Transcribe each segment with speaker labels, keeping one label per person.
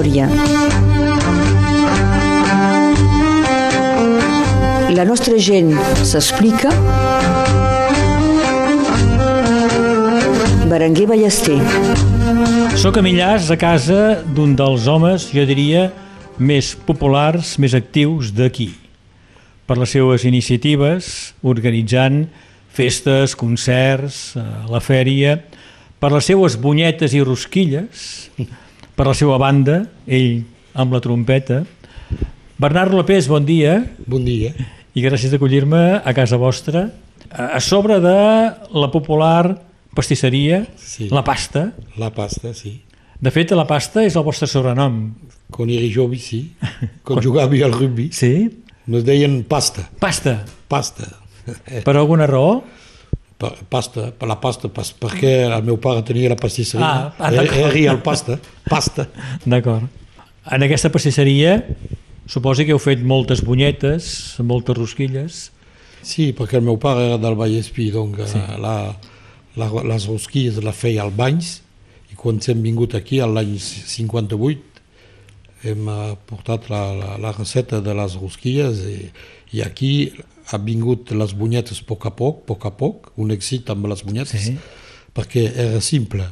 Speaker 1: memòria. La nostra gent s'explica. Berenguer Ballester.
Speaker 2: Soc a Millars, a casa d'un dels homes, jo diria, més populars, més actius d'aquí. Per les seues iniciatives, organitzant festes, concerts, a la fèria, per les seues bunyetes i rosquilles, per la seva banda, ell amb la trompeta. Bernard López, bon dia.
Speaker 3: Bon dia.
Speaker 2: I gràcies d'acollir-me a casa vostra. A sobre de la popular pastisseria,
Speaker 3: Sí.
Speaker 2: la pasta.
Speaker 3: La pasta, sí.
Speaker 2: De fet, la pasta és el vostre sobrenom.
Speaker 3: Quan era jove, sí. Quan jugava al rugby,
Speaker 2: Sí?
Speaker 3: nos deien pasta.
Speaker 2: Pasta.
Speaker 3: Pasta.
Speaker 2: Per alguna raó?
Speaker 3: Pa- Pasta, per la pasta, pas, perquè el meu pare tenia la pastisseria.
Speaker 2: Ah, ah,
Speaker 3: Era-
Speaker 2: d'acord.
Speaker 3: era el pasta, pasta.
Speaker 2: D'acord. En aquesta pastisseria suposo que heu fet moltes bunyetes, moltes rosquilles.
Speaker 3: Sí, perquè el meu pare era del Vallespí, doncs sí. la, la, les rosquilles la feia al Banys i quan hem vingut aquí, l'any 58, hem eh, portat la, la, la receta de les rosquilles i, i aquí ha vingut les bunyetes a poc a poc, a poc a poc, un èxit amb les bunyetes,
Speaker 2: Sí.
Speaker 3: perquè era simple.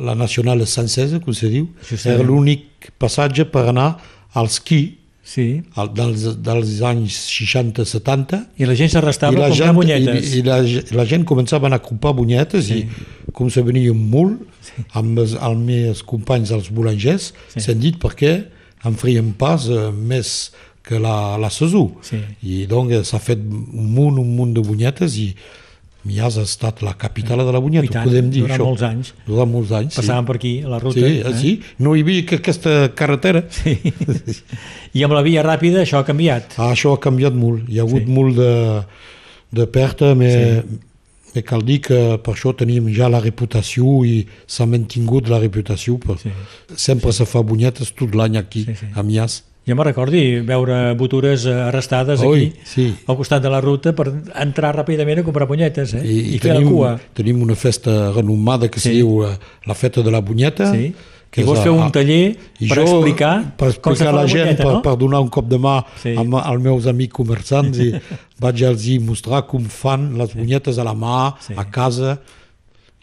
Speaker 3: La nacional francesa, com se diu,
Speaker 2: Justament.
Speaker 3: era l'únic passatge per anar al ski
Speaker 2: Sí.
Speaker 3: al- dels, dels anys 60-70
Speaker 2: I la gent s'arrestava a comprar
Speaker 3: gent,
Speaker 2: bunyetes.
Speaker 3: i, i la, la gent començava a comprar bunyetes sí. i com se venia molt sí. amb els, els meus companys els boulangers
Speaker 2: Sí.
Speaker 3: sí. s'han dit perquè en feien pas eh, més que la, la saison
Speaker 2: Sí.
Speaker 3: i doncs s'ha fet un munt, un munt de bunyetes i Mias ha estat la capital de la bunyeta,
Speaker 2: tant,
Speaker 3: podem dir
Speaker 2: durant
Speaker 3: això.
Speaker 2: molts anys.
Speaker 3: Durant molts anys,
Speaker 2: Passàvem per aquí, a la
Speaker 3: sí.
Speaker 2: ruta.
Speaker 3: Sí, eh? sí, no hi havia que aquesta carretera.
Speaker 2: Sí. I amb la via ràpida això ha canviat.
Speaker 3: Ah, això ha canviat molt. Hi ha hagut
Speaker 2: Sí.
Speaker 3: sí. molt de, de perte, però sí. cal dir que per això tenim ja la reputació i s'ha mantingut la reputació. Per...
Speaker 2: Sí.
Speaker 3: Sí. Sempre se fa bunyetes tot l'any aquí,
Speaker 2: Sí,
Speaker 3: sí,
Speaker 2: sí.
Speaker 3: sí. a Mias.
Speaker 2: Jo me recordi veure botures eh, arrestades
Speaker 3: Oi,
Speaker 2: aquí,
Speaker 3: sí.
Speaker 2: al costat de la ruta, per entrar ràpidament a comprar bunyetes eh?
Speaker 3: I,
Speaker 2: i fer la
Speaker 3: tenim,
Speaker 2: cua.
Speaker 3: tenim una festa renomada que
Speaker 2: Sí.
Speaker 3: se diu eh, la festa de la bunyeta.
Speaker 2: Sí.
Speaker 3: que
Speaker 2: I vols fer un
Speaker 3: a-
Speaker 2: taller
Speaker 3: i
Speaker 2: per
Speaker 3: jo,
Speaker 2: explicar
Speaker 3: per
Speaker 2: com se fa
Speaker 3: explicar la
Speaker 2: la
Speaker 3: gent,
Speaker 2: bunyeta,
Speaker 3: per,
Speaker 2: no?
Speaker 3: per donar un cop de mà
Speaker 2: Sí.
Speaker 3: amb, als meus amics comerciants i vaig els mostrar com fan les bunyetes a la mà,
Speaker 2: Sí.
Speaker 3: a casa,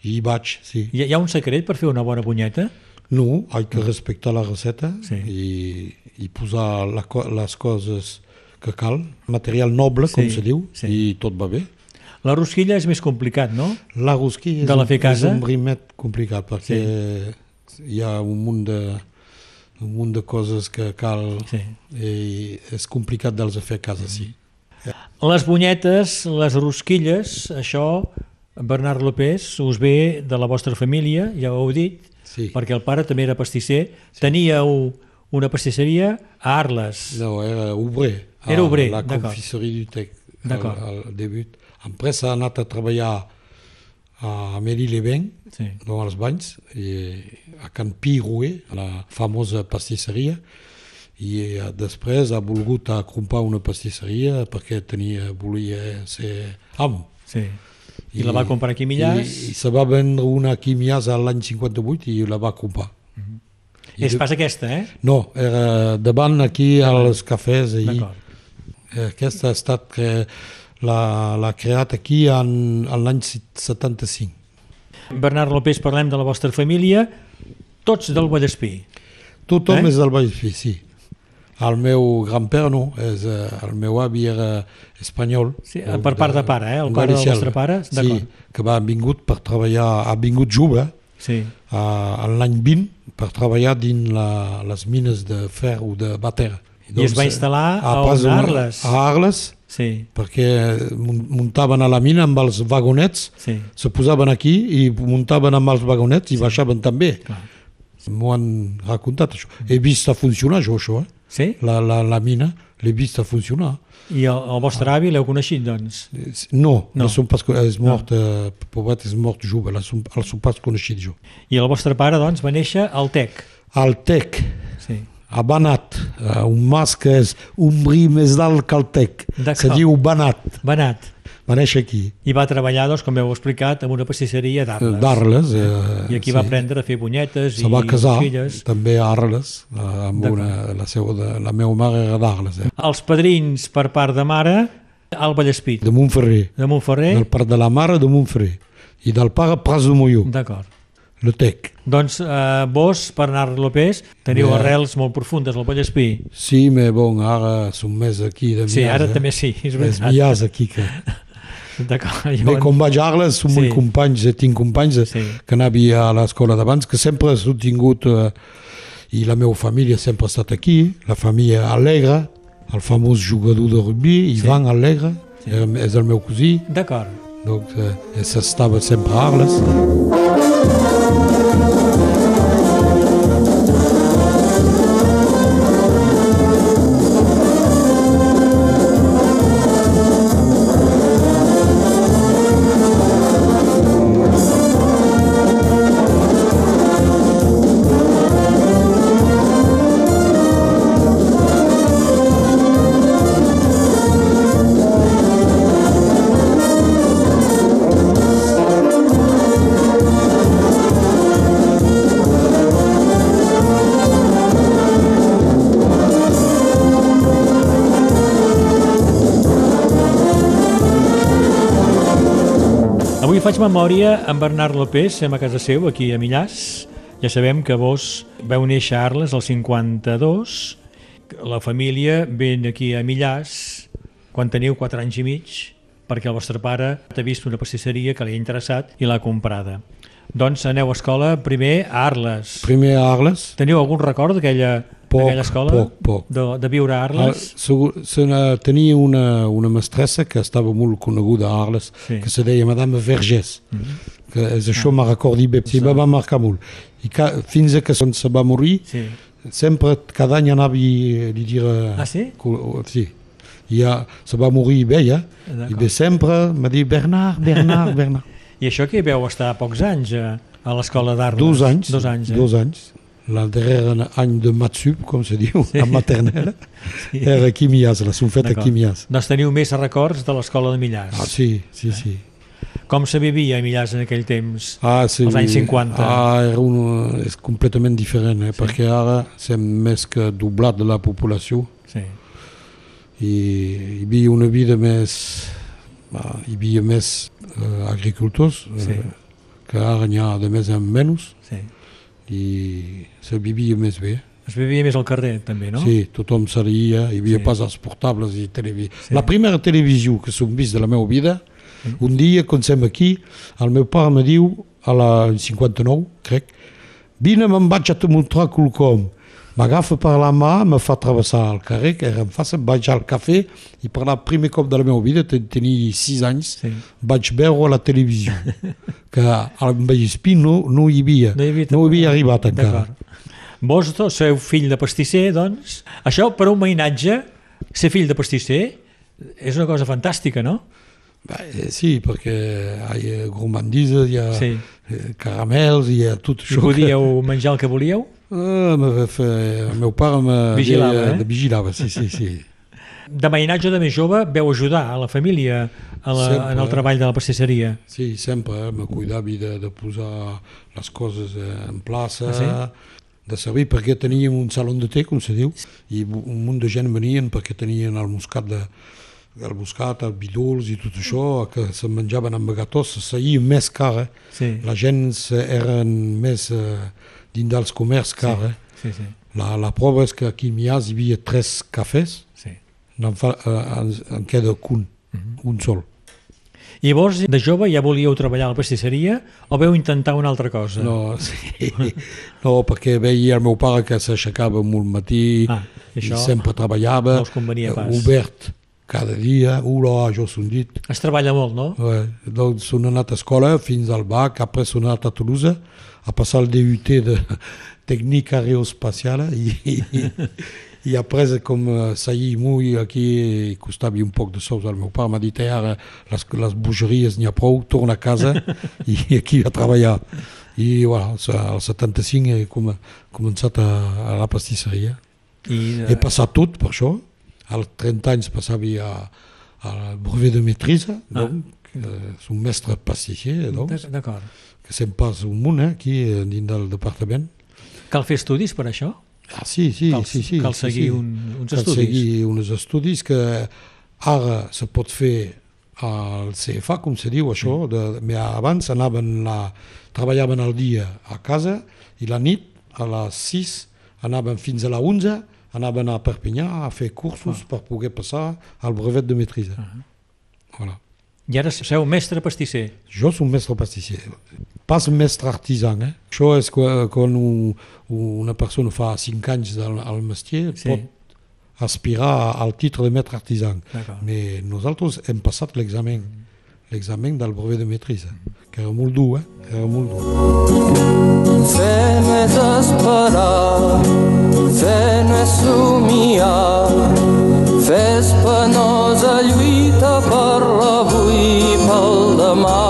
Speaker 3: i vaig, sí.
Speaker 2: Hi hi ha un secret per fer una bona bunyeta?
Speaker 3: No, hay que respectar la receta
Speaker 2: Sí.
Speaker 3: i, i posar la, les coses que cal, material noble, com
Speaker 2: Sí,
Speaker 3: se diu,
Speaker 2: sí.
Speaker 3: i tot va bé.
Speaker 2: La rosquilla és més complicat, no?
Speaker 3: La rosquilla és,
Speaker 2: De la
Speaker 3: un-
Speaker 2: a casa?
Speaker 3: és un brimet complicat perquè hi ha un munt de, un munt de coses que cal
Speaker 2: Sí.
Speaker 3: i és complicat dels fer a casa, sí.
Speaker 2: Les bunyetes, les rosquilles, això, Bernard López, us ve de la vostra família, ja ho heu dit,
Speaker 3: Sí.
Speaker 2: perquè el pare també era pastisser. Teníeu una pastisseria a Arles.
Speaker 3: No, era obrer. a
Speaker 2: Era obrer,
Speaker 3: La
Speaker 2: d'acord.
Speaker 3: confiserie du Tec, al, al debut. Après ha anat a treballar a Amélie-les-Bains,
Speaker 2: Sí.
Speaker 3: no als Banys, i a Can Pi Roué, a la famosa pastisseria, i eh, després ha volgut a comprar una pastisseria perquè tenia, volia ser amo.
Speaker 2: Sí. I, la va comprar a Millars.
Speaker 3: I, i se va vendre una a Millars l'any 58 i la va comprar. I
Speaker 2: És pas aquesta, eh?
Speaker 3: No, era davant aquí als cafès.
Speaker 2: D'acord.
Speaker 3: aquesta ha estat que l'ha creat aquí en, en l'any 75.
Speaker 2: Bernard López, parlem de la vostra família, tots del Vallespí.
Speaker 3: Tothom
Speaker 2: Eh?
Speaker 3: eh? és del Vallespí, sí. El meu gran-pare no, és, eh, el meu avi era espanyol.
Speaker 2: Sí, per part de pare, eh? El pare del vostre pare,
Speaker 3: Sí, que va vingut per treballar, ha vingut jove,
Speaker 2: Sí.
Speaker 3: a, en l'any 20 per treballar dins la, les mines de ferro de Batera.
Speaker 2: I es va instal·lar a
Speaker 3: pas
Speaker 2: on, a
Speaker 3: una-
Speaker 2: Arles?
Speaker 3: A Arles,
Speaker 2: Sí,
Speaker 3: perquè mun- muntaven a la mina amb els vagonets,
Speaker 2: sí.
Speaker 3: se posaven aquí i muntaven amb els vagonets i baixaven també.
Speaker 2: Clar.
Speaker 3: M'ho han racontat això. He vist a funcionar jo, això, eh?
Speaker 2: Sí?
Speaker 3: la, la, la mina, l'he vist a funcionar.
Speaker 2: I el, el vostre avi l'heu coneixit, doncs?
Speaker 3: Eh, No,
Speaker 2: No.
Speaker 3: Som pas, és mort, no. eh, pobret és mort jove, el som, el som pas coneixit jo.
Speaker 2: I el vostre pare, doncs, va néixer al TEC.
Speaker 3: Al Tec,
Speaker 2: Sí.
Speaker 3: a Banat, eh, un mas que és un bri més dalt que el Tec. Se diu Banat.
Speaker 2: Benat.
Speaker 3: Va néixer aquí,
Speaker 2: I va treballar, doncs, com heu explicat, en una pastisseria d'Arles.
Speaker 3: d'Arles. Eh,
Speaker 2: I aquí va aprendre a fer bunyetes
Speaker 3: Se
Speaker 2: i
Speaker 3: va casar també a Arles, eh, amb una, la, seva, de, la meva mare era d'Arles, eh,
Speaker 2: Els padrins per part de mare, al Vallespit,
Speaker 3: de Montferrer,
Speaker 2: de Montferrer.
Speaker 3: del part de la mare de Montferrer i del pare Pras de Molló,
Speaker 2: D'acord.
Speaker 3: le Tec.
Speaker 2: Doncs eh, vos, Bernat López, teniu
Speaker 3: Ja.
Speaker 2: arrels molt profundes al Vallespí.
Speaker 3: Sí, mais bon, ara som més aquí de Mias.
Speaker 2: Sí, ara
Speaker 3: eh?
Speaker 2: també sí, és
Speaker 3: És
Speaker 2: veritat.
Speaker 3: Mias aquí que...
Speaker 2: Llavors,
Speaker 3: com vaig a Arles, som
Speaker 2: Sí.
Speaker 3: sí. companys, eh, tinc companys eh,
Speaker 2: Sí.
Speaker 3: que anava a l'escola d'abans, que sempre he tingut, eh, i la meva família sempre ha estat aquí, la família Alegre, el famós jugador de rugby, Ivan Alegre, era, és el meu cosí,
Speaker 2: D'acord.
Speaker 3: donc eh, estava sempre a Arles.
Speaker 2: Faig memòria amb Bernat López, som a casa seu, aquí a Millàs. Ja sabem que vos veu néixer a Arles el 52, la família ven aquí a Millàs quan teniu 4 anys i mig, perquè el vostre pare ha vist una pastisseria que li ha interessat i l'ha comprada. Doncs aneu a escola primer a Arles.
Speaker 3: Primer a Arles,
Speaker 2: Teniu algun record d'aquella
Speaker 3: Poc,
Speaker 2: d'aquella escola?
Speaker 3: poc, poc.
Speaker 2: De, de viure a
Speaker 3: Ah,
Speaker 2: Arles?
Speaker 3: segur, se tenia una, una mestressa que estava molt coneguda a Arles,
Speaker 2: Sí.
Speaker 3: que se deia Madame Vergés, que és això
Speaker 2: Ah.
Speaker 3: me recordi bé, sí, va marcar molt. I ca, fins a que se se va morir,
Speaker 2: Sí.
Speaker 3: sempre, cada any anava a li dir...
Speaker 2: Ah, sí?
Speaker 3: Sí. I ja, se va morir bé, ja. I bé sempre m'ha dit Bernard, Bernard, Bernard.
Speaker 2: I això que hi veu estar pocs anys a, a l'escola d'Arles?
Speaker 3: Dos anys.
Speaker 2: Dos anys, eh?
Speaker 3: Dos anys. La darrera any de Matsup, com se diu, sí. la maternelle,
Speaker 2: Sí.
Speaker 3: era aquí Mias, la som fet aquí a Mias.
Speaker 2: Doncs teniu més records de l'escola de Millàs.
Speaker 3: Ah, sí, sí, sí.
Speaker 2: Com se vivia a Millàs en aquell temps?
Speaker 3: Ah, sí,
Speaker 2: Els anys 50.
Speaker 3: Ah, era un, és completament diferent, eh? sí. perquè ara som més que doblat de la població
Speaker 2: Sí.
Speaker 3: i hi havia una vida més... ah, hi havia més eh, agricultors, eh,
Speaker 2: Sí.
Speaker 3: que ara n'hi ha de més en menys,
Speaker 2: sí.
Speaker 3: i se vivia més bé.
Speaker 2: Es vivia més al carrer, també, no?
Speaker 3: Sí, tothom seria, hi havia
Speaker 2: Sí.
Speaker 3: pas els portables i televisió.
Speaker 2: Sí.
Speaker 3: La primera televisió que som vist de la meva vida,
Speaker 2: sí.
Speaker 3: un dia, quan som aquí, el meu pare me diu, a la 59, crec, vine, me'n vaig a te mostrar quelcom. M'agafa per la mà, me fa travessar el carrer, que era en face, vaig al cafè, i per la primer cop de la meva vida, ten- tenia 6 anys,
Speaker 2: Sí.
Speaker 3: vaig veure la televisió, que al Vallespí no, no hi havia,
Speaker 2: No hi havia
Speaker 3: no hi havia arribat encara.
Speaker 2: Vos dos sou fill de pastisser, doncs. Això, per un veïnatge, ser fill de pastisser és una cosa fantàstica, no?
Speaker 3: Beh, sí, perquè hi ha gourmandises, hi ha
Speaker 2: Sí.
Speaker 3: eh, caramels, hi ha tot això.
Speaker 2: podíeu menjar el que volíeu?
Speaker 3: Fer, el meu pare me
Speaker 2: Vigilava,
Speaker 3: deia-
Speaker 2: eh?
Speaker 3: vigilava, sí, sí, sí.
Speaker 2: De veïnatge de més jove veu ajudar a la família a la,
Speaker 3: Sempre.
Speaker 2: en el treball de la pastisseria.
Speaker 3: Sí, sempre eh, me cuidava de, de posar les coses eh, en plaça,
Speaker 2: Ah, sí?
Speaker 3: de servir, perquè teníem un saló de té, com se diu, i un munt de gent venien perquè tenien el muscat de el buscat, el bidols i tot això, que se menjaven amb gatós, se seia més car, eh?
Speaker 2: Sí,
Speaker 3: La gent eren més eh, dins dels comerç car, eh?
Speaker 2: sí, sí.
Speaker 3: La, la prova és que aquí a Mias hi havia tres cafès,
Speaker 2: sí.
Speaker 3: en, fa, eh, en, en queda un, un sol.
Speaker 2: I llavors, de jove, ja volíeu treballar a la pastisseria o veu intentar una altra cosa?
Speaker 3: No, sí. no, perquè veia el meu pare que s'aixecava molt matí
Speaker 2: Ah, i
Speaker 3: i
Speaker 2: això
Speaker 3: sempre treballava,
Speaker 2: no us convenia
Speaker 3: eh,
Speaker 2: pas.
Speaker 3: obert cada dia, ula, jo som dit.
Speaker 2: Es treballa molt, no?
Speaker 3: Ouais. Donc, són anat a escola fins al BAC, après són anat a Toulouse a passar el DUT de tècnica aeroespacial i, i, i après, com uh, saïa molt aquí i costava un poc de sous al meu pare, m'ha dit eh, ara les, les bogeries n'hi ha prou, torna a casa i aquí a treballar. I voilà, al 75 he com, començat a, a la pastisseria.
Speaker 2: I,
Speaker 3: He passat tot per això. Als 30 anys passava a, al brevet de maîtrise, ah. donc, eh, és un mestre pastissier, doncs,
Speaker 2: D'acord.
Speaker 3: que se'n passa un munt eh, aquí eh, dins del departament.
Speaker 2: Cal fer estudis per això?
Speaker 3: Ah, sí, sí,
Speaker 2: cal,
Speaker 3: sí, sí.
Speaker 2: cal
Speaker 3: sí,
Speaker 2: seguir
Speaker 3: sí.
Speaker 2: Un, uns
Speaker 3: cal
Speaker 2: estudis.
Speaker 3: seguir uns estudis que ara se pot fer al CFA, com se diu això, de, mais abans anaven la, treballaven el dia a casa i la nit a les 6 anaven fins a la 11 anaven a Perpinyà a fer cursos
Speaker 2: Ah.
Speaker 3: per poder passar al brevet de maîtrise. Voilà.
Speaker 2: I ara seu mestre pastisser.
Speaker 3: Jo soc mestre pastissier, pas mestre artisan. Eh? Això és quan, quan un, una persona fa 5 anys al, al mestier
Speaker 2: Sí.
Speaker 3: pot aspirar al titre de maître artisan. Mais nosaltres hem passat l'examen, l'examen del brevet de maîtrise, que era molt dur, eh? era molt dur.
Speaker 4: Fer no és esperar, fer no és somiar, fer és penosa lluita per l'avui i pel demà.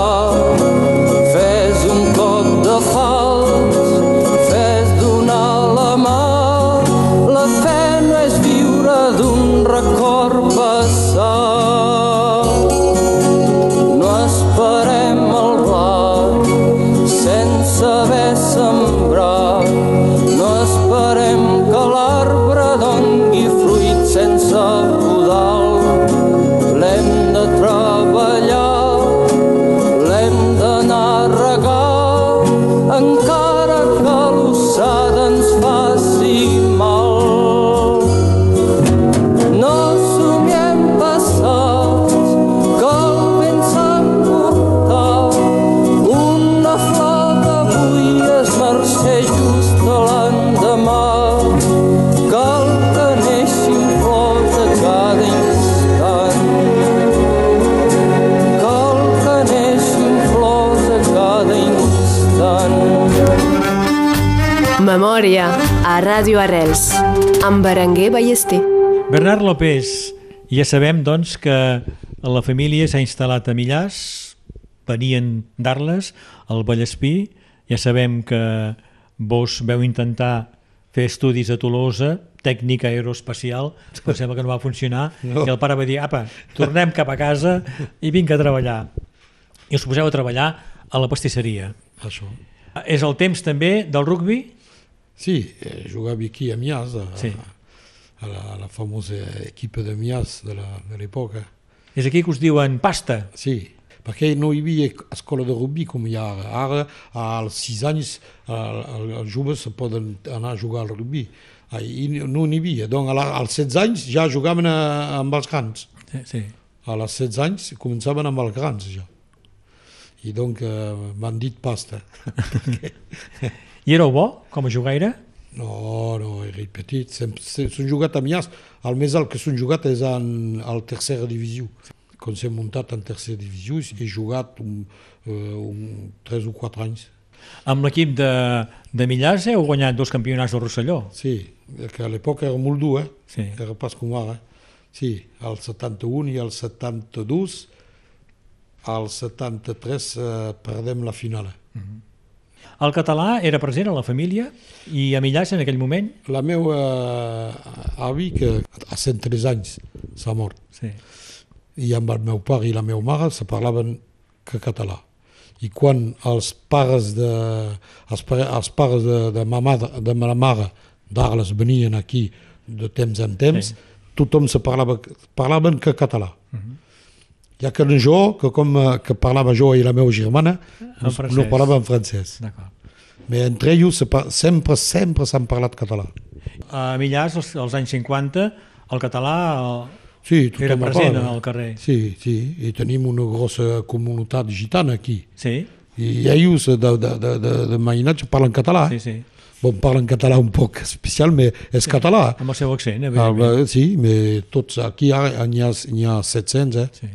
Speaker 4: Un cop de la fe no és viure d'un record. No sense haver
Speaker 5: Ràdio Arrels amb Berenguer Ballester.
Speaker 2: Bernard López, ja sabem doncs que la família s'ha instal·lat a Millàs, venien d'Arles, al Vallespí, ja sabem que vos veu intentar fer estudis a Tolosa, tècnica aeroespacial, però sembla que no va funcionar,
Speaker 3: No.
Speaker 2: i el pare va dir, apa, tornem cap a casa i vinc a treballar. I us poseu a treballar a la pastisseria.
Speaker 3: Això.
Speaker 2: És el temps també del rugbi?
Speaker 3: Sí, eh, jugava aquí a Mias, a,
Speaker 2: Sí.
Speaker 3: a, la, a la famosa equipa de Mias de l'època.
Speaker 2: És aquí que us diuen pasta.
Speaker 3: Sí, perquè no hi havia escola de rugby com hi ha ara. Ara, als 6 anys, el- el- els joves se poden anar a jugar al rugby. I no n'hi havia. Donc, a la- als 16 anys ja jugaven a, amb els grans.
Speaker 2: Sí, sí.
Speaker 3: A les 16 anys començaven amb els grans ja. I donc eh, m'han dit pasta.
Speaker 2: I éreu bo com a jugaire?
Speaker 3: No, no, era petit. S'han jugat a Mias. El més alt que s'han jugat és en, al tercera divisió. Quan s'he muntat en tercera divisió he jugat un, uh, un 3 o 4 anys.
Speaker 2: Amb l'equip de, de Millars heu guanyat dos campionats del Rosselló.
Speaker 3: Sí, que a l'època era molt dur, eh?
Speaker 2: Sí.
Speaker 3: Era pas com ara. Sí, al 71 i al 72, al 73 eh, perdem la final.
Speaker 2: El català era present a la família i a Millars en aquell moment?
Speaker 3: La meva eh, avi, que a 103 anys s'ha mort,
Speaker 2: Sí.
Speaker 3: i amb el meu pare i la meva mare se parlaven que català. I quan els pares de, els, els pares de, de, ma mare, de ma mare d'Arles venien aquí de temps en temps,
Speaker 2: Sí.
Speaker 3: sí. tothom se parlava, parlaven que català. Uh -huh. Ja que jo, que com eh, que parlava jo i la meva germana, no, no parlava en francès. Mais entre ells sempre, sempre s'han parlat català.
Speaker 2: A Millars, als, als anys 50, el català
Speaker 3: Sí,
Speaker 2: era present
Speaker 3: parla.
Speaker 2: al carrer.
Speaker 3: Sí, sí, i tenim una grossa comunitat gitana aquí.
Speaker 2: Sí,
Speaker 3: I ells de, de, de, de, de mainatge parlen català.
Speaker 2: sí, sí.
Speaker 3: Bon, parlen català un poc especial, però és català.
Speaker 2: Amb el seu accent,
Speaker 3: Ah,
Speaker 2: evidentment.
Speaker 3: bé, sí, però tots aquí n'hi ha, n'hi ha 700, eh?
Speaker 2: Sí,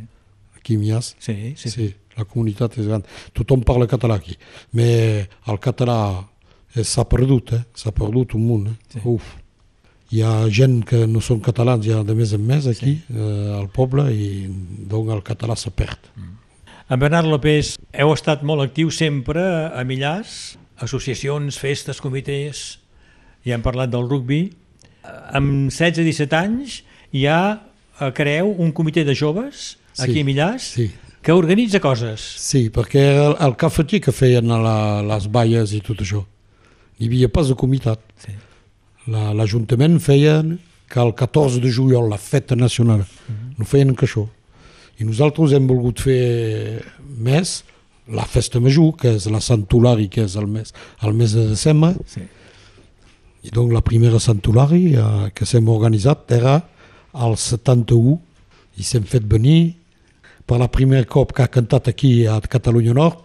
Speaker 3: Ha.
Speaker 2: sí, sí. sí.
Speaker 3: Sí, la comunitat és gran. Tothom parla català aquí. Però el català eh, s'ha perdut, eh? S'ha perdut un munt, eh?
Speaker 2: Sí.
Speaker 3: Uf. Hi ha gent que no són catalans ja de més en més aquí, sí. eh, al poble, i doncs el català se perd.
Speaker 2: En Bernat López, heu estat molt actius sempre a Millars, associacions, festes, comitès, ja hem parlat del rugbi. Amb 16-17 anys ja eh, creeu un comitè de joves aquí
Speaker 3: Sí,
Speaker 2: a Millàs
Speaker 3: sí.
Speaker 2: que organitza coses.
Speaker 3: Sí, perquè el, el cafetí que feien a la, les balles i tot això. Hi havia pas de comitat.
Speaker 2: Sí.
Speaker 3: La- L'Ajuntament feien que el 14 de juliol, la feta nacional, no feien que això. I nosaltres hem volgut fer més la festa major, que és la Sant Olari, que és el mes, el mes de desembre,
Speaker 2: Sí.
Speaker 3: i donc la primera Sant Olari eh, que s'hem organitzat era al 71 i s'hem fet venir per la primer cop que ha cantat aquí a Catalunya Nord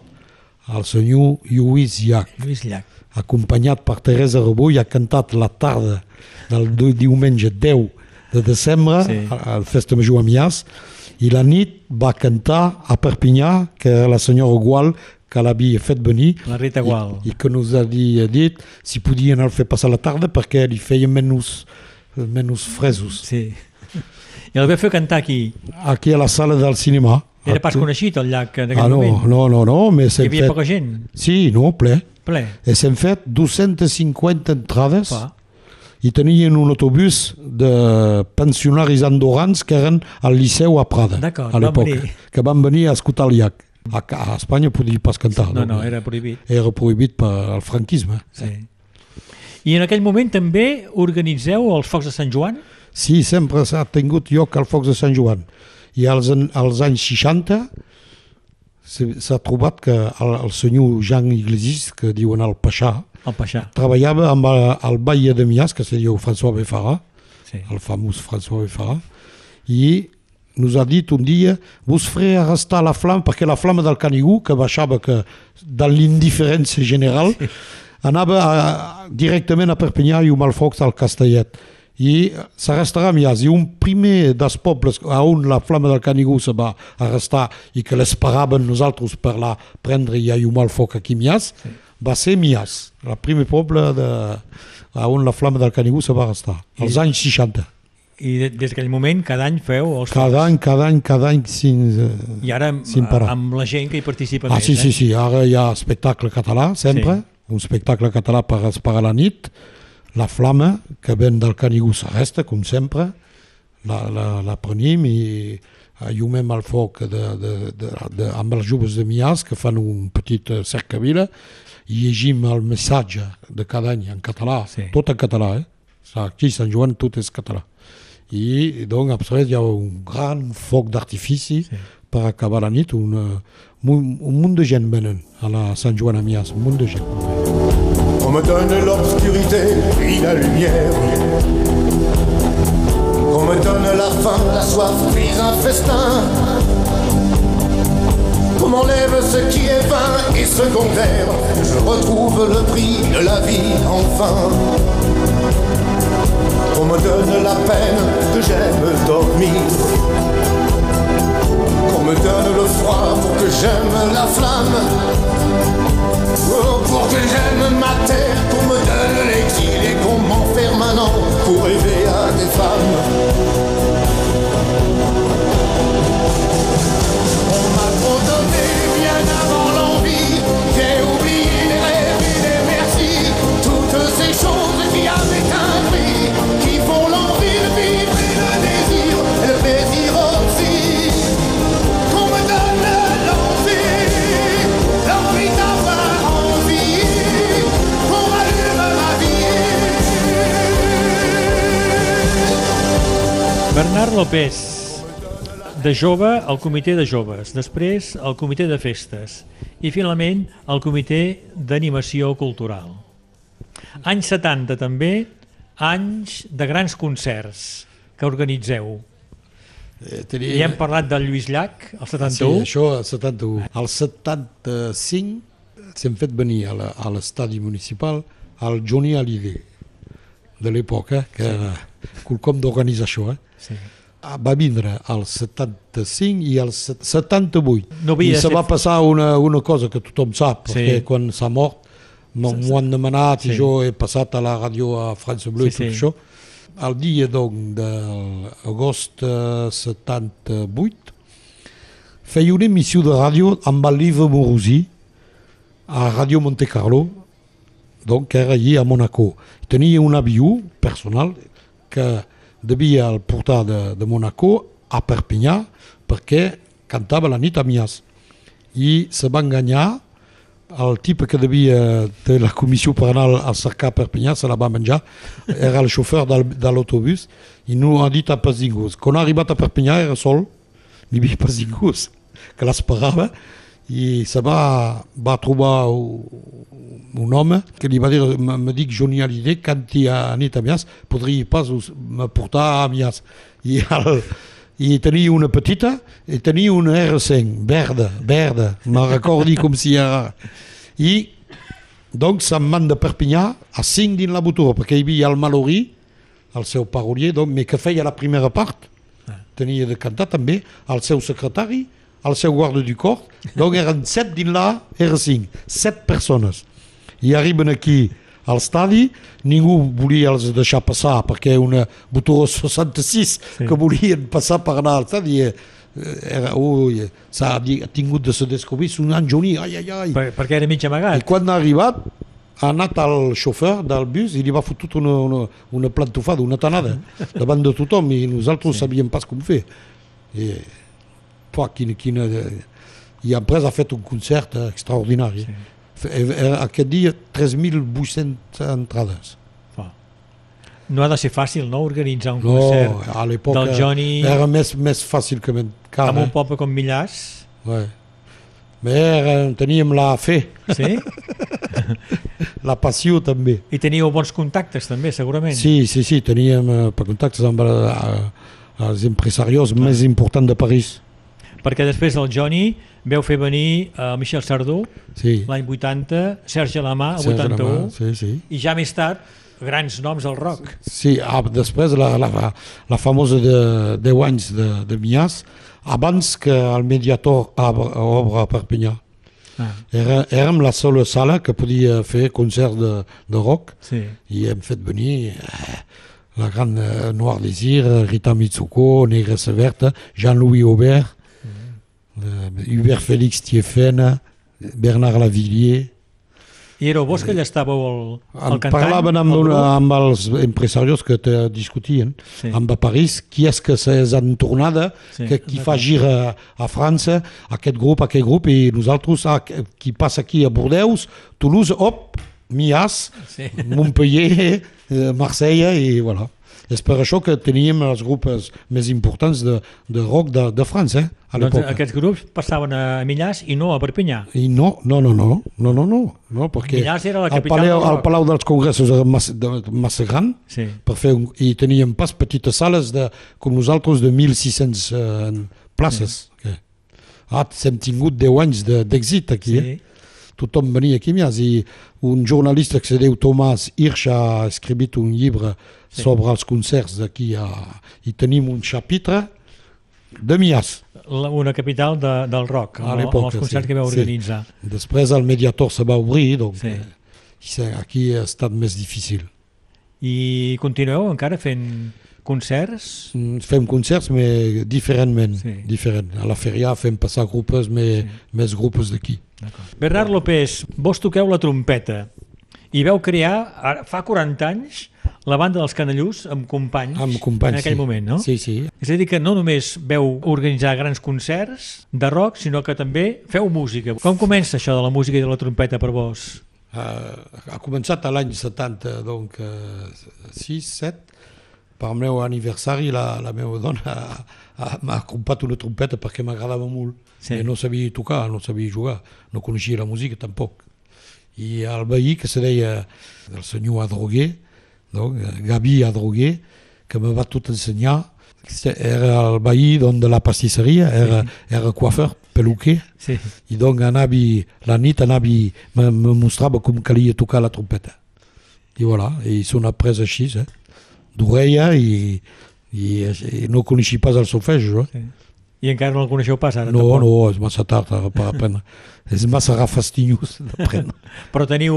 Speaker 3: el senyor Lluís Llach
Speaker 2: Lluís Llach.
Speaker 3: acompanyat per Teresa Rebó i ha cantat la tarda del di- diumenge 10 de desembre
Speaker 2: Sí.
Speaker 3: al Festa Major a Mias i la nit va cantar a Perpinyà que la senyora Gual que l'havia fet venir
Speaker 2: La Rita Gual.
Speaker 3: i, i que nos ha dit, si podien el fer passar la tarda perquè li feia menys, menys fresos
Speaker 2: Sí. I el vau fer cantar aquí.
Speaker 3: aquí a la sala del cinema
Speaker 2: Era pas coneixit el llac en aquell
Speaker 3: ah, no,
Speaker 2: moment.
Speaker 3: no, no, no, més
Speaker 2: Hi havia
Speaker 3: fet...
Speaker 2: poca gent.
Speaker 3: Sí, no, ple.
Speaker 2: Ple.
Speaker 3: I s'hem fet 250 entrades
Speaker 2: Clar.
Speaker 3: i tenien un autobús de pensionaris andorrans que eren al Liceu a Prada a l'època,
Speaker 2: venir.
Speaker 3: que van venir a escoltar el llac. A, a Espanya podia pas cantar.
Speaker 2: No, no,
Speaker 3: donc,
Speaker 2: era prohibit.
Speaker 3: era prohibit pel franquisme.
Speaker 2: Sí. I en aquell moment també organitzeu els Focs de Sant Joan?
Speaker 3: Sí, sempre s'ha tingut lloc al Focs de Sant Joan. I als, als anys 60 s'ha trobat que el, el senyor Jean Iglesias, que diuen el Paixà,
Speaker 2: El Paixà.
Speaker 3: treballava amb el, el Batlle de Mias, que se diu François Beffarà,
Speaker 2: Sí.
Speaker 3: el famós François Beffarà, i nos ha dit un dia vos faré arrestar la flama, perquè la flama del Canigú, que baixava que de l'indiferència general, sí. anava a, directament a Perpinyà i un malfocs al Castellet. I s'arrestarà a Mias. I un primer dels pobles a on la flama del Canigú se va arrestar i que l'esperaven nosaltres per la prendre i a llumar el foc aquí a Mias, sí. va ser Mias, el primer poble de, a on la flama del Canigú se va arrestar, als anys 60.
Speaker 2: I de- des d'aquell moment cada any feu els
Speaker 3: Cada any, cada any, cada any, sin, eh,
Speaker 2: I ara amb,
Speaker 3: Sin parar.
Speaker 2: amb la gent que hi participa
Speaker 3: Ah,
Speaker 2: més.
Speaker 3: sí,
Speaker 2: eh?
Speaker 3: sí, sí, ara hi ha espectacle català, sempre,
Speaker 2: Sí.
Speaker 3: un espectacle català per esperar la nit, la flama que ven del Canigú s'arresta, com sempre, la, la, la prenim i allumem el foc de, de, de, de, amb els joves de Mias que fan un petit eh, cercavila i llegim el missatge de cada any en català,
Speaker 2: Sí.
Speaker 3: tot en català, eh? Aquí a Sant Joan tot és català. I doncs després hi ha un gran foc d'artifici
Speaker 2: Sí.
Speaker 3: per acabar la nit, una, un, un munt de gent venen a la Sant Joan a Mias, un munt de gent.
Speaker 6: Me donne l'obscurité puis la lumière. On me donne la faim, la soif puis un festin. On m'enlève ce qui est vain et secondaire. Je retrouve le prix de la vie enfin. De
Speaker 2: jove al comitè de joves, després al comitè de festes i finalment al comitè d'animació cultural. Anys 70 també, anys de grans concerts que organitzeu.
Speaker 3: Eh, tenia...
Speaker 2: Ja hem parlat del Lluís Llach, el
Speaker 3: Sí,
Speaker 2: 71.
Speaker 3: això al 71. Al 75 s'hem fet venir a l'estadi municipal el Johnny Hallyday de l'època, que era quelcom d'organitzar això. Eh?
Speaker 2: Sí.
Speaker 3: Ah, Va vindre al 75 i al set- 78.
Speaker 2: No
Speaker 3: I se va passar una, una cosa que tothom sap,
Speaker 2: Sí.
Speaker 3: perquè quan s'ha mort m'ho han demanat
Speaker 2: Sí.
Speaker 3: i jo he passat a la ràdio a France Bleu
Speaker 2: Sí,
Speaker 3: i tot
Speaker 2: sí.
Speaker 3: això. El dia donc, de l'agost eh, 78 feia una emissió de ràdio amb el Livre Morosí a Ràdio Monte Carlo, donc era allí a Monaco. Tenia un avió personal que devia el portar de, de Monaco a Perpinyà perquè cantava la nit a Mias. I se va enganyar el tipus que devia de la comissió per anar a cercar Perpinyà se la va menjar, era el xofer de l'autobús i no ha dit a pas ningú. Quan ha arribat a Perpinyà era sol, n'hi havia pas ningú que l'esperava i se va, va trobar un home que li va dir, me, dic Johnny Hallyday, canti a nit a Mias, podria pas me portar a Mias. I, el, i tenia una petita i tenia una R5, verda, verda, me recordi com si era... I doncs se'n van de Perpinyà a 5 dins la botura, perquè hi havia el Malorí, el seu parolier, doncs, que feia la primera part. Tenia de cantar també el seu secretari, el seu guarda du cor, doncs eren 7 dins la R5, 7 persones. I arriben aquí al estadi, ningú volia els deixar passar perquè una botura 66 sí. que volien passar per anar al estadi eh, era, ui, s'ha tingut de se descobrir un Johnny, ai, ai, ai.
Speaker 2: Per, perquè era mig
Speaker 3: I
Speaker 2: amagat.
Speaker 3: quan ha arribat, ha anat al xofer del bus i li va fotut una, una, una plantofada, una tanada, davant de tothom, i nosaltres sí. sabíem pas com fer. I, pua, quina, quina, I après ha fet un concert eh, extraordinari. Sí. Aquest dia, 3.800 entrades.
Speaker 2: No ha de ser fàcil, no?, organitzar un
Speaker 3: No,
Speaker 2: concert
Speaker 3: a l'època
Speaker 2: del Johnny
Speaker 3: era més, més fàcil que encara.
Speaker 2: amb un poble com Millàs.
Speaker 3: Ouais. Era, teníem la fe,
Speaker 2: Sí?
Speaker 3: la passió també.
Speaker 2: I teníeu bons contactes, també, segurament.
Speaker 3: Sí, sí, sí, teníem eh, contactes amb eh, els empresarios més importants de París.
Speaker 2: Perquè després del Johnny veu fer venir a Michel Sardou
Speaker 3: Sí.
Speaker 2: l'any 80, Serge Lamà, el
Speaker 3: Serge
Speaker 2: 81,
Speaker 3: Lamar, Sí, sí.
Speaker 2: i ja més tard grans noms del rock.
Speaker 3: Sí, ah, després la, la, la famosa de 10 anys de, de Mias, abans que el mediator ob- obre a Perpinyà.
Speaker 2: Ah,
Speaker 3: Era, érem la sola sala que podia fer concerts de, de rock
Speaker 2: sí.
Speaker 3: i hem fet venir eh, la gran eh, Noir Désir, Rita Mitsuko, Negra Severta, Jean-Louis Aubert, Hubert Félix Tiefena, Bernard Lavillier.
Speaker 2: I éreu vos que allà estàveu el
Speaker 3: En
Speaker 2: cantant?
Speaker 3: parlaven amb, una, amb els empresarios que te discutien
Speaker 2: Sí.
Speaker 3: amb a París qui és que és en tornada
Speaker 2: Sí,
Speaker 3: que qui fa gira a França aquest grup, aquest grup i nosaltres ah, qui passa aquí a Bordeus Toulouse, hop, Mias
Speaker 2: Sí.
Speaker 3: Montpellier eh, Marsella i voilà és per això que teníem els grups més importants de, de rock de, de França eh, a
Speaker 2: Doncs aquests grups passaven a Millàs i no a Perpinyà.
Speaker 3: i no, no, no, no, no, no, no, no perquè
Speaker 2: Millàs era la capital
Speaker 3: Palau,
Speaker 2: del
Speaker 3: el
Speaker 2: rock.
Speaker 3: Palau dels Congressos era massa, de, massa gran
Speaker 2: Sí.
Speaker 3: per fer un, i teníem pas petites sales de, com nosaltres de 1.600 eh, places. Sí. Ah, hem tingut 10 anys de- d'èxit aquí.
Speaker 2: sí.
Speaker 3: Eh? Tothom venia aquí més i un jornalista que se diu Tomàs Hirsch ha escrit un llibre sí. sobre els concerts d'aquí a... i tenim un chapitre de Mias.
Speaker 2: La, una capital de, del rock,
Speaker 3: A
Speaker 2: amb, amb els concerts
Speaker 3: sí.
Speaker 2: que
Speaker 3: Sí.
Speaker 2: organitzar.
Speaker 3: Després el Mediator se va obrir, donc
Speaker 2: Sí.
Speaker 3: sí. aquí ha estat més difícil.
Speaker 2: I continueu encara fent concerts?
Speaker 3: Mm, Fem concerts, però diferentment.
Speaker 2: Sí.
Speaker 3: Diferent. A la feria fem passar grupos, més, sí. més grupos d'aquí.
Speaker 2: Bernard López, vos toqueu la trompeta i veu crear, fa 40 anys, la banda dels Canellús amb companys,
Speaker 3: Amb companys,
Speaker 2: en aquell
Speaker 3: sí.
Speaker 2: moment, no?
Speaker 3: Sí, sí.
Speaker 2: És a dir, que no només veu organitzar grans concerts de rock, sinó que també feu música. Com comença això de la música i de la trompeta per vos?
Speaker 3: Uh, ha començat a l'any 70, donc uh, 6, 7, per el meu aniversari la, la meva dona ha- ha- m'ha comprat una trompeta perquè m'agradava molt.
Speaker 2: Sí.
Speaker 3: Sí. no sabia tocar, no sabia jugar, no coneixia la música tampoc. I el veí que se deia el senyor Adroguer, donc, Gavi Adroguer, que me va tot ensenyar, era el veí don, de la pastisseria, era, sí. era coiffeur, peluquer,
Speaker 2: Sí.
Speaker 3: i donc anava, la nit anava, me, me mostrava com calia tocar la trompeta. I voilà, i ha après així, eh? d'orella i, i, i no coneixia pas el solfeig, eh?
Speaker 2: I encara no el coneixeu pas ara?
Speaker 3: No,
Speaker 2: tampoc.
Speaker 3: no, és massa tard per aprendre. és massa rafastinyós d'aprendre.
Speaker 2: Però teniu,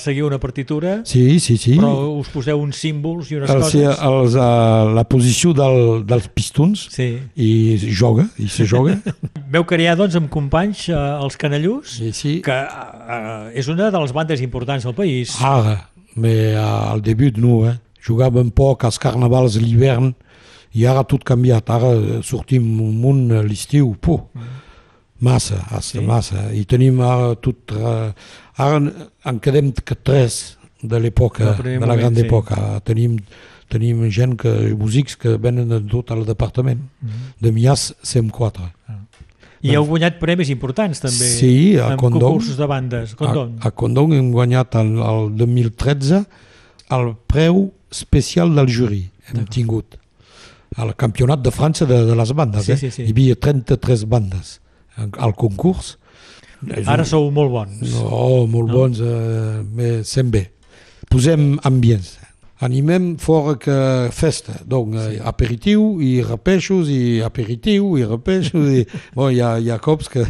Speaker 2: seguiu una partitura,
Speaker 3: Sí, sí, sí.
Speaker 2: però us poseu uns símbols i unes
Speaker 3: El,
Speaker 2: coses.
Speaker 3: sí, els, uh, la posició del, dels pistons
Speaker 2: Sí.
Speaker 3: i joga, i se joga.
Speaker 2: Veu crear, doncs, amb companys, eh, els Canellús,
Speaker 3: sí, sí.
Speaker 2: que eh, és una de les bandes importants del país.
Speaker 3: Ara, mais uh, al debut no, eh? jugàvem poc als carnavals l'hivern i ara tot canviat, ara eh, sortim un munt l'estiu, puh, massa, hasta
Speaker 2: Sí.
Speaker 3: massa, i tenim ara tot, eh, ara en- quedem que tres de l'època, de, la
Speaker 2: moment,
Speaker 3: gran
Speaker 2: sí.
Speaker 3: època, tenim, tenim gent que, músics que venen de tot el departament, de Mias som quatre.
Speaker 2: I heu guanyat premis importants també
Speaker 3: Sí, a
Speaker 2: amb
Speaker 3: Condom.
Speaker 2: concursos de bandes. Condom.
Speaker 3: A, a Condom hem guanyat el, el 2013 el preu especial del jury. Hem tingut al campionat de França de, de les bandes.
Speaker 2: Sí,
Speaker 3: eh?
Speaker 2: sí, sí.
Speaker 3: Hi havia 33 bandes al concurs.
Speaker 2: Ara sou molt bons.
Speaker 3: No, molt
Speaker 2: No?
Speaker 3: bons, eh, sem bé. Posem ambients. Animem fora que festa, donc eh, aperitiu i repeixos i aperitiu i repeixos i... Bon, hi ha, hi ha cops que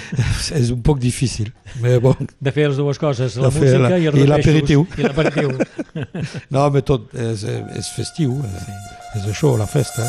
Speaker 3: és un poc difícil, però bon,
Speaker 2: De fer les dues coses, la música
Speaker 3: la-
Speaker 2: i els repeixos. I l'aperitiu.
Speaker 3: no, però tot és, és festiu, eh? és això, la festa. Eh?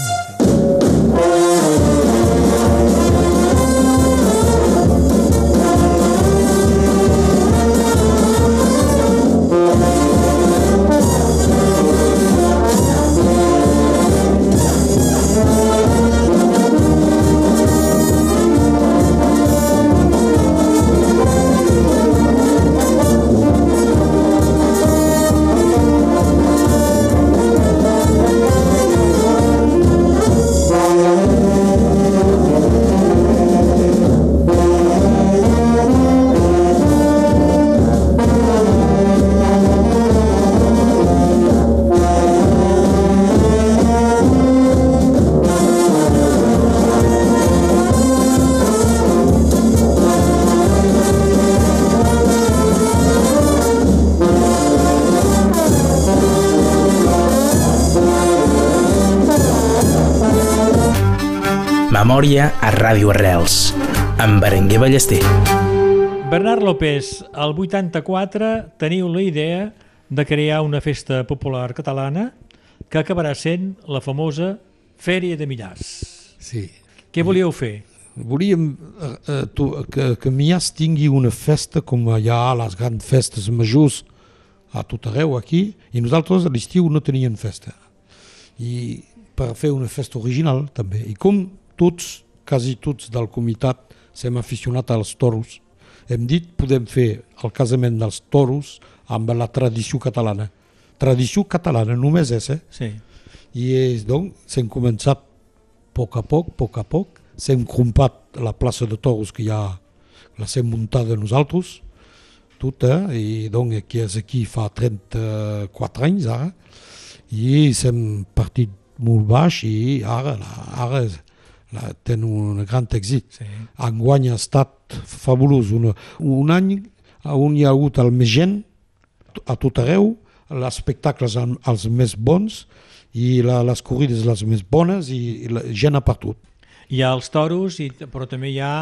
Speaker 7: Memòria a Ràdio Arrels, amb Berenguer Ballester.
Speaker 2: Bernard López, al 84 teniu la idea de crear una festa popular catalana que acabarà sent la famosa Fèria de Millars.
Speaker 3: Sí.
Speaker 2: Què volíeu fer?
Speaker 3: Volíem eh, eh, tu, que, que Mias tingui una festa com hi ha les grans festes majors a tot arreu aquí, i nosaltres a l'estiu no teníem festa. I per fer una festa original també. I com tots, quasi tots del comitat, s'hem aficionat als toros, hem dit podem fer el casament dels toros amb la tradició catalana. Tradició catalana, només és, eh?
Speaker 2: Sí.
Speaker 3: I és, doncs, hem començat a poc a poc, a poc a poc, s'hem crompat la plaça de toros que ja la s'hem muntada nosaltres, tota, i doncs que és aquí fa 34 anys ara, i s'hem partit molt baix i ara, ara la, ten un gran èxit.
Speaker 2: Sí.
Speaker 3: Enguany ha estat fabulós. Un, un any on hi ha hagut el més gent a tot arreu, els espectacles el- els més bons i la, les corrides les més bones i, i la gent a partout.
Speaker 2: Hi ha els toros, i, però també hi ha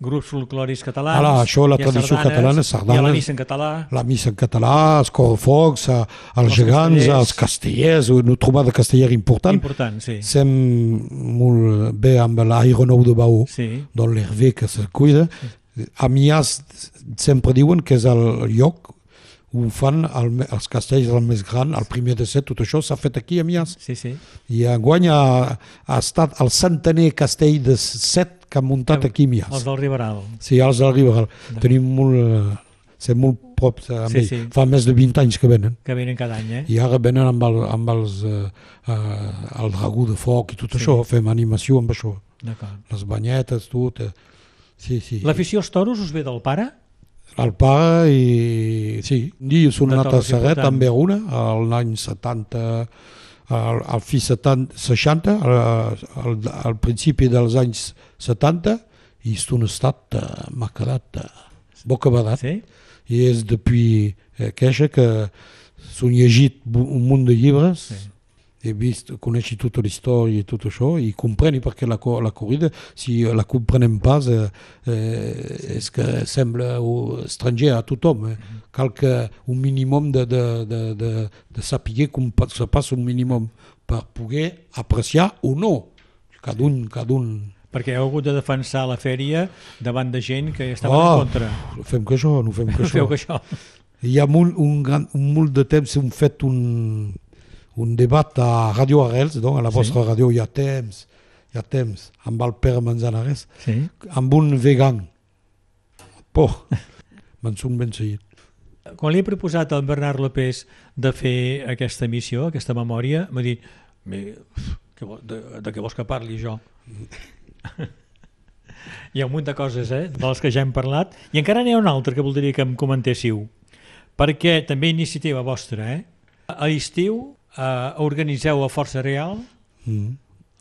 Speaker 2: grups folclòrics catalans.
Speaker 3: Ara, això, la tradició
Speaker 2: sardanes,
Speaker 3: catalana,
Speaker 2: ha la
Speaker 3: sardanes.
Speaker 2: missa en català.
Speaker 3: La missa en català, els correfocs, eh, els, gegants,
Speaker 2: castellers.
Speaker 3: els castellers, una trobada castellera important.
Speaker 2: Important, sí.
Speaker 3: Sem molt bé amb l'aeronou de Baó,
Speaker 2: Sí.
Speaker 3: doncs l'Hervé que se cuida. A Mias sempre diuen que és el lloc on fan el, els castells el més gran, el primer de set, tot això s'ha fet aquí a Mias.
Speaker 2: Sí, sí.
Speaker 3: I enguany ha, ha estat el centener castell de set que han muntat aquí a Mias.
Speaker 2: Els del Riberal.
Speaker 3: Sí, els del Riberal. Tenim molt... eh, Ser molt props a
Speaker 2: Sí, sí.
Speaker 3: Fa més de 20 anys que venen.
Speaker 2: que venen cada any, eh?
Speaker 3: I ara venen amb, el, amb els, eh, eh, el dragó de foc i tot
Speaker 2: Sí.
Speaker 3: això. Fem animació amb això. Les banyetes, tot. eh. Sí, sí.
Speaker 2: L'afició als toros us ve del pare?
Speaker 3: El pare i... Sí, dia s'ha
Speaker 2: De
Speaker 3: anat a
Speaker 2: toros
Speaker 3: Serret
Speaker 2: important.
Speaker 3: amb Verona, a l'any 70, al, al fi 70, 60, al, al, al principi dels anys 70, i és un estat eh, eh, bocabadat.
Speaker 2: Sí?
Speaker 3: I és depuis eh, queixa que s'han llegit un munt de llibres,
Speaker 2: Sí.
Speaker 3: He vist, coneixi tota la història i tot això, i compreni perquè la, la corrida, si la comprenem pas, eh, és que sembla estranger a tothom. Eh? Cal que un mínim de, de, de, de, de saber com se passa un mínim per poder apreciar o no. Cada un, cada un
Speaker 2: Perquè heu hagut de defensar la fèria davant de gent que estava
Speaker 3: Oh,
Speaker 2: en contra.
Speaker 3: no fem que això, no fem que
Speaker 2: No
Speaker 3: això.
Speaker 2: feu que això.
Speaker 3: Hi ha molt, un, gran, un munt de temps hem fet un, un debat a Radio Arrels, donc a la
Speaker 2: Sí.
Speaker 3: vostra ràdio hi ha temps, hi ha temps, amb el Pere Manzanares,
Speaker 2: Sí.
Speaker 3: amb un vegan. Por, me'n surt ben seguit.
Speaker 2: Quan li he proposat al Bernard López de fer aquesta emissió, aquesta memòria, m'ha dit "Bé, que vo- de, de què vols que parli jo? hi ha un munt de coses eh, de les que ja hem parlat i encara n'hi ha una altra que voldria que em comentéssiu perquè també iniciativa vostra eh? a l'estiu eh, organitzeu a Força Real
Speaker 3: Mm.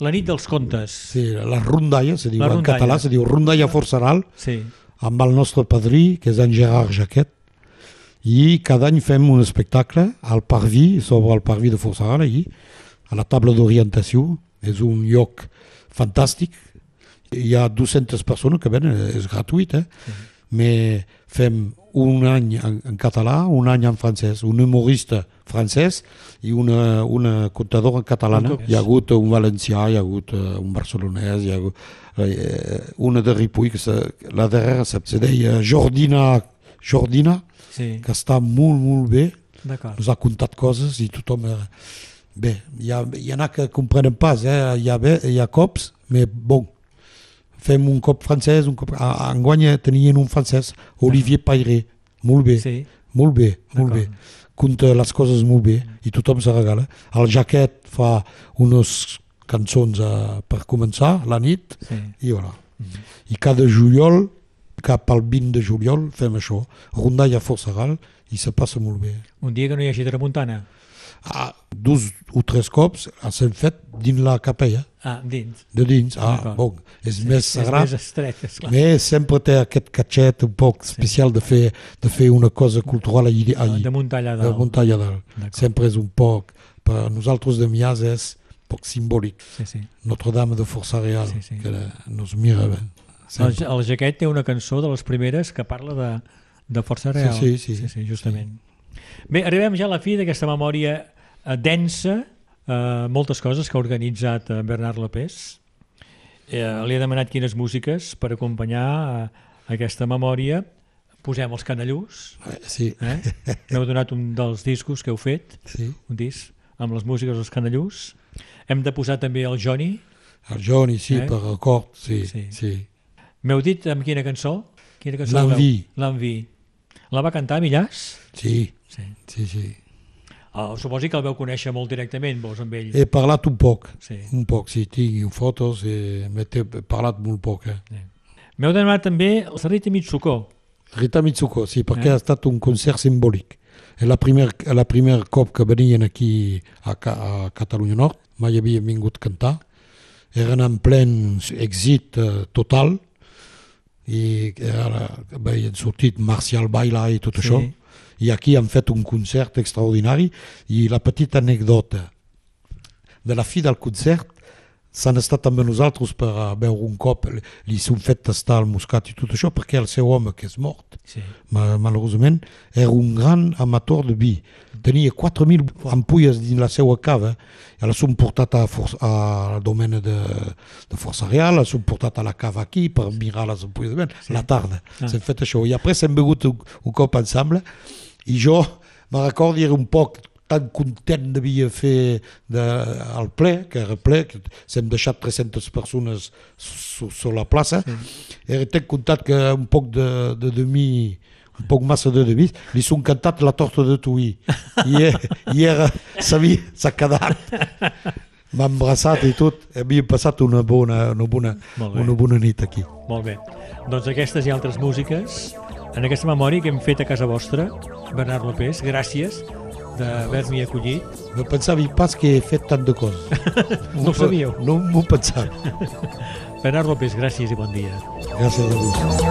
Speaker 2: la nit dels contes
Speaker 3: Sí, la rondalla, se diu
Speaker 2: La
Speaker 3: en
Speaker 2: rondalla.
Speaker 3: català, se diu rondalla forçaral,
Speaker 2: sí.
Speaker 3: amb el nostre padrí, que és en Gerard Jaquet, i cada any fem un espectacle al Parví, sobre el Parví de Forçaral, allí, a la taula d'orientació. És un lloc fantàstic. Hi ha 200 persones que venen, és gratuït, eh? Mais fem un any en, en català, un any en francès, un humorista francès i una, una contadora catalana. Hi ha hagut un valencià, hi ha hagut eh, un barcelonès, hi ha hagut eh, una de Ripoll, que se, la darrera se, se deia Jordina, Jordina,
Speaker 2: sí.
Speaker 3: que està molt, molt bé, ens ha contat coses i tothom... Eh, bé, hi ha, hi ha que comprenen pas, eh? hi, ha bé, hi ha cops, però bon, fem un cop francès, un cop... A, a Enguany tenien un francès, Olivier Pairé, molt bé,
Speaker 2: sí.
Speaker 3: molt bé, molt bé. Conta les coses molt bé i tothom se regala. El Jaquet fa unes cançons eh, per començar la nit
Speaker 2: sí.
Speaker 3: i voilà. I cada juliol, cap al 20 de juliol, fem això. Rondalla a Forçaral i se passa molt bé.
Speaker 2: un dia que no hi hagi tramuntana
Speaker 3: Ah, dos o tres cops s'han fet dins la capella,
Speaker 2: ah, dins
Speaker 3: de dins. Ah, bon, és més sagrat.
Speaker 2: és més estret, esclar.
Speaker 3: Més sempre té aquest catxet un poc especial de fer, de fer una cosa cultural
Speaker 2: de muntar allà
Speaker 3: de
Speaker 2: dalt
Speaker 3: muntar allà dalt. Sempre és un poc, per nosaltres de Mias és poc simbòlic.
Speaker 2: sí, sí.
Speaker 3: Notre-Dame de Força Real,
Speaker 2: Sí, sí.
Speaker 3: que nos mira bé.
Speaker 2: El, el Jaquet té una cançó de les primeres que parla de, de Força Real.
Speaker 3: sí, sí.
Speaker 2: sí, sí justament. Bé, arribem ja a la fi d'aquesta memòria eh, densa, eh, moltes coses que ha organitzat eh, Bernard López. Eh, li he demanat quines músiques per acompanyar eh, aquesta memòria. Posem els canallús,
Speaker 3: Eh, Sí,
Speaker 2: eh? m'heu donat un dels discos que heu fet,
Speaker 3: sí.
Speaker 2: un disc amb les músiques dels canallús. Hem de posar també el Johnny.
Speaker 3: El Johnny, sí,
Speaker 2: Eh?
Speaker 3: per record, sí,
Speaker 2: Sí.
Speaker 3: sí.
Speaker 2: M'heu dit amb quina cançó? Quina cançó
Speaker 3: L'Envie.
Speaker 2: voleu? L'Envie. La va cantar Millàs?
Speaker 3: Sí,
Speaker 2: Sí.
Speaker 3: sí, sí.
Speaker 2: Oh, suposi que el veu conèixer molt directament, vos, amb ell.
Speaker 3: He parlat un poc,
Speaker 2: Sí.
Speaker 3: un poc, sí, tinc fotos, eh, m'he parlat molt poc. Eh.
Speaker 2: M'heu demanat també el Rita Mitsuko.
Speaker 3: Rita Mitsuko, sí, perquè
Speaker 2: Eh?
Speaker 3: ha estat un concert simbòlic. És la primer, la primer cop que venien aquí a, Ca- a Catalunya Nord, mai havien vingut a cantar. Eren en plen èxit eh, total i ara havien sortit Marcial Baila i tot
Speaker 2: Sí.
Speaker 3: això. I aquí han fet un concert extraordinari i la petita anècdota de la fi del concert s'han estat amb nosaltres per a veure un cop, li s'han fet tastar el muscat i tot això perquè el seu home que és mort
Speaker 2: Sí.
Speaker 3: Ma- malheureusament, era un gran amateur de vi. Tenia 4.000 ampolles dins la seva cava i les han portat a For al domen de, de Força Real, les han portat a la cava aquí per mirar les ampolles de vent. La tarda
Speaker 2: Ah.
Speaker 3: s'han fet això. I després hem begut un, un cop ensemble i jo me recordo era un poc tan content devia fer de, al ple, que era ple, que s'hem deixat 300 persones sobre la plaça, sí. era tan content que un poc de, de demi, un poc massa de demi, li són cantat la torta de tuí. I, i era, s'havia, s'ha quedat. M'ha embrassat i tot. Havíem passat una bona, una bona, una bona nit aquí.
Speaker 2: Molt bé. Doncs aquestes i altres músiques, en aquesta memòria que hem fet a casa vostra, Bernard López, gràcies d'haver-m'hi acollit.
Speaker 3: No pensava pas que he fet tant de coses.
Speaker 2: No ho sabíeu?
Speaker 3: No m'ho pensava.
Speaker 2: Bernard López, gràcies i bon dia.
Speaker 3: Gràcies a vosaltres.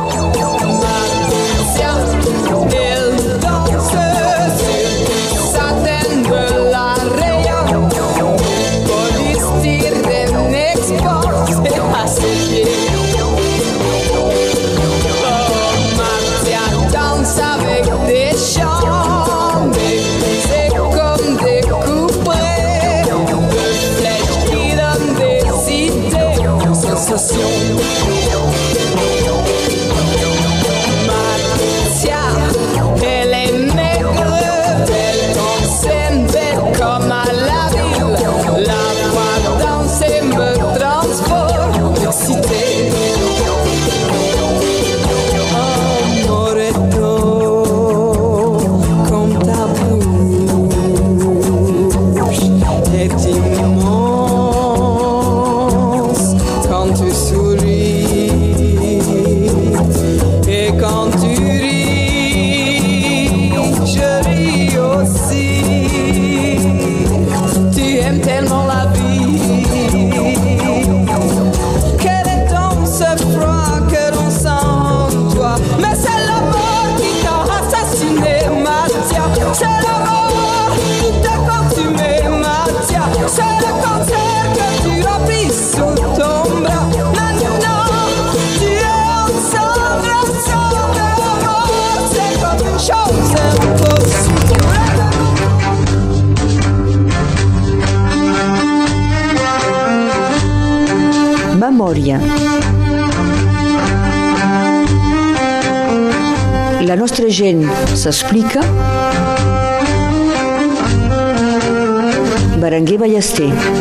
Speaker 1: S'explica. Berenguer Ballester.